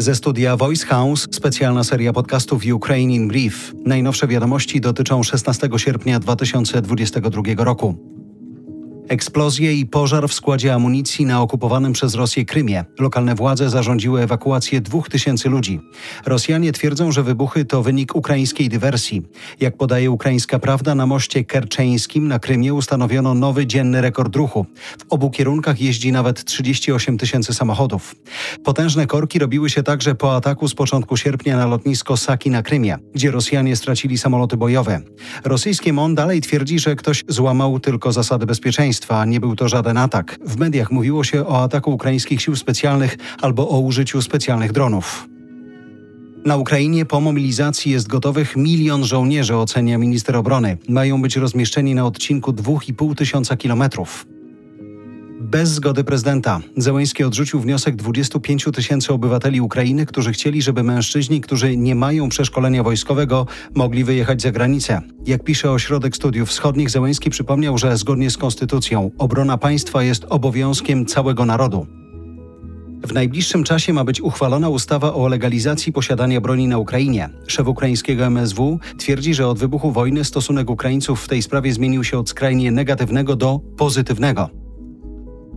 Ze studia Voice House specjalna seria podcastów Ukraine in Brief. Najnowsze wiadomości dotyczą 16 sierpnia 2022 roku. Eksplozje i pożar w składzie amunicji na okupowanym przez Rosję Krymie. Lokalne władze zarządziły ewakuację dwóch tysięcy ludzi. Rosjanie twierdzą, że wybuchy to wynik ukraińskiej dywersji. Jak podaje ukraińska prawda, na moście kerczeńskim na Krymie ustanowiono nowy dzienny rekord ruchu. W obu kierunkach jeździ nawet 38 tysięcy samochodów. Potężne korki robiły się także po ataku z początku sierpnia na lotnisko Saki na Krymie, gdzie Rosjanie stracili samoloty bojowe. Rosyjskie MON dalej twierdzi, że ktoś złamał tylko zasady bezpieczeństwa Nie był to żaden atak. W mediach mówiło się o ataku ukraińskich sił specjalnych albo o użyciu specjalnych dronów. Na Ukrainie po mobilizacji jest gotowych milion żołnierzy, ocenia minister obrony. Mają być rozmieszczeni na odcinku 2,5 tysiąca kilometrów bez zgody prezydenta. Zełęński odrzucił wniosek 25 tysięcy obywateli Ukrainy, którzy chcieli, żeby mężczyźni, którzy nie mają przeszkolenia wojskowego, mogli wyjechać za granicę. Jak pisze Ośrodek Studiów Wschodnich, Zełęński przypomniał, że zgodnie z konstytucją obrona państwa jest obowiązkiem całego narodu. W najbliższym czasie ma być uchwalona ustawa o legalizacji posiadania broni na Ukrainie. Szef ukraińskiego MSW twierdzi, że od wybuchu wojny stosunek Ukraińców w tej sprawie zmienił się od skrajnie negatywnego do pozytywnego.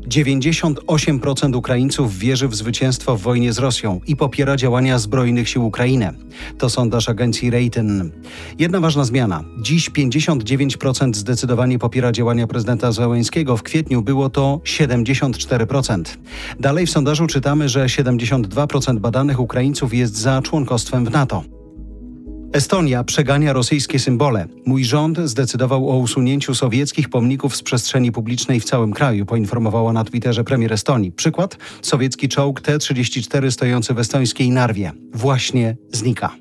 98% Ukraińców wierzy w zwycięstwo w wojnie z Rosją i popiera działania zbrojnych sił Ukrainy. To sondaż agencji Rayton. Jedna ważna zmiana. Dziś 59% zdecydowanie popiera działania prezydenta Zełenskiego. W kwietniu było to 74%. Dalej w sondażu czytamy, że 72% badanych Ukraińców jest za członkostwem w NATO. Estonia przegania rosyjskie symbole. Mój rząd zdecydował o usunięciu sowieckich pomników z przestrzeni publicznej w całym kraju, poinformowała na Twitterze premier Estonii. Przykład? Sowiecki czołg T-34 stojący w estońskiej Narwie. Właśnie znika.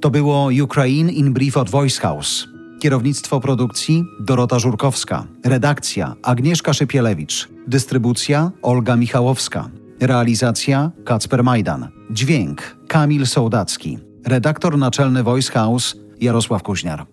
To było Ukraine in Brief od Voice House. Kierownictwo produkcji Dorota Żurkowska. Redakcja Agnieszka Szypielewicz. Dystrybucja Olga Michałowska. Realizacja Kacper Majdan. Dźwięk Kamil Sołdacki. Redaktor naczelny Voice House Jarosław Kuźniar.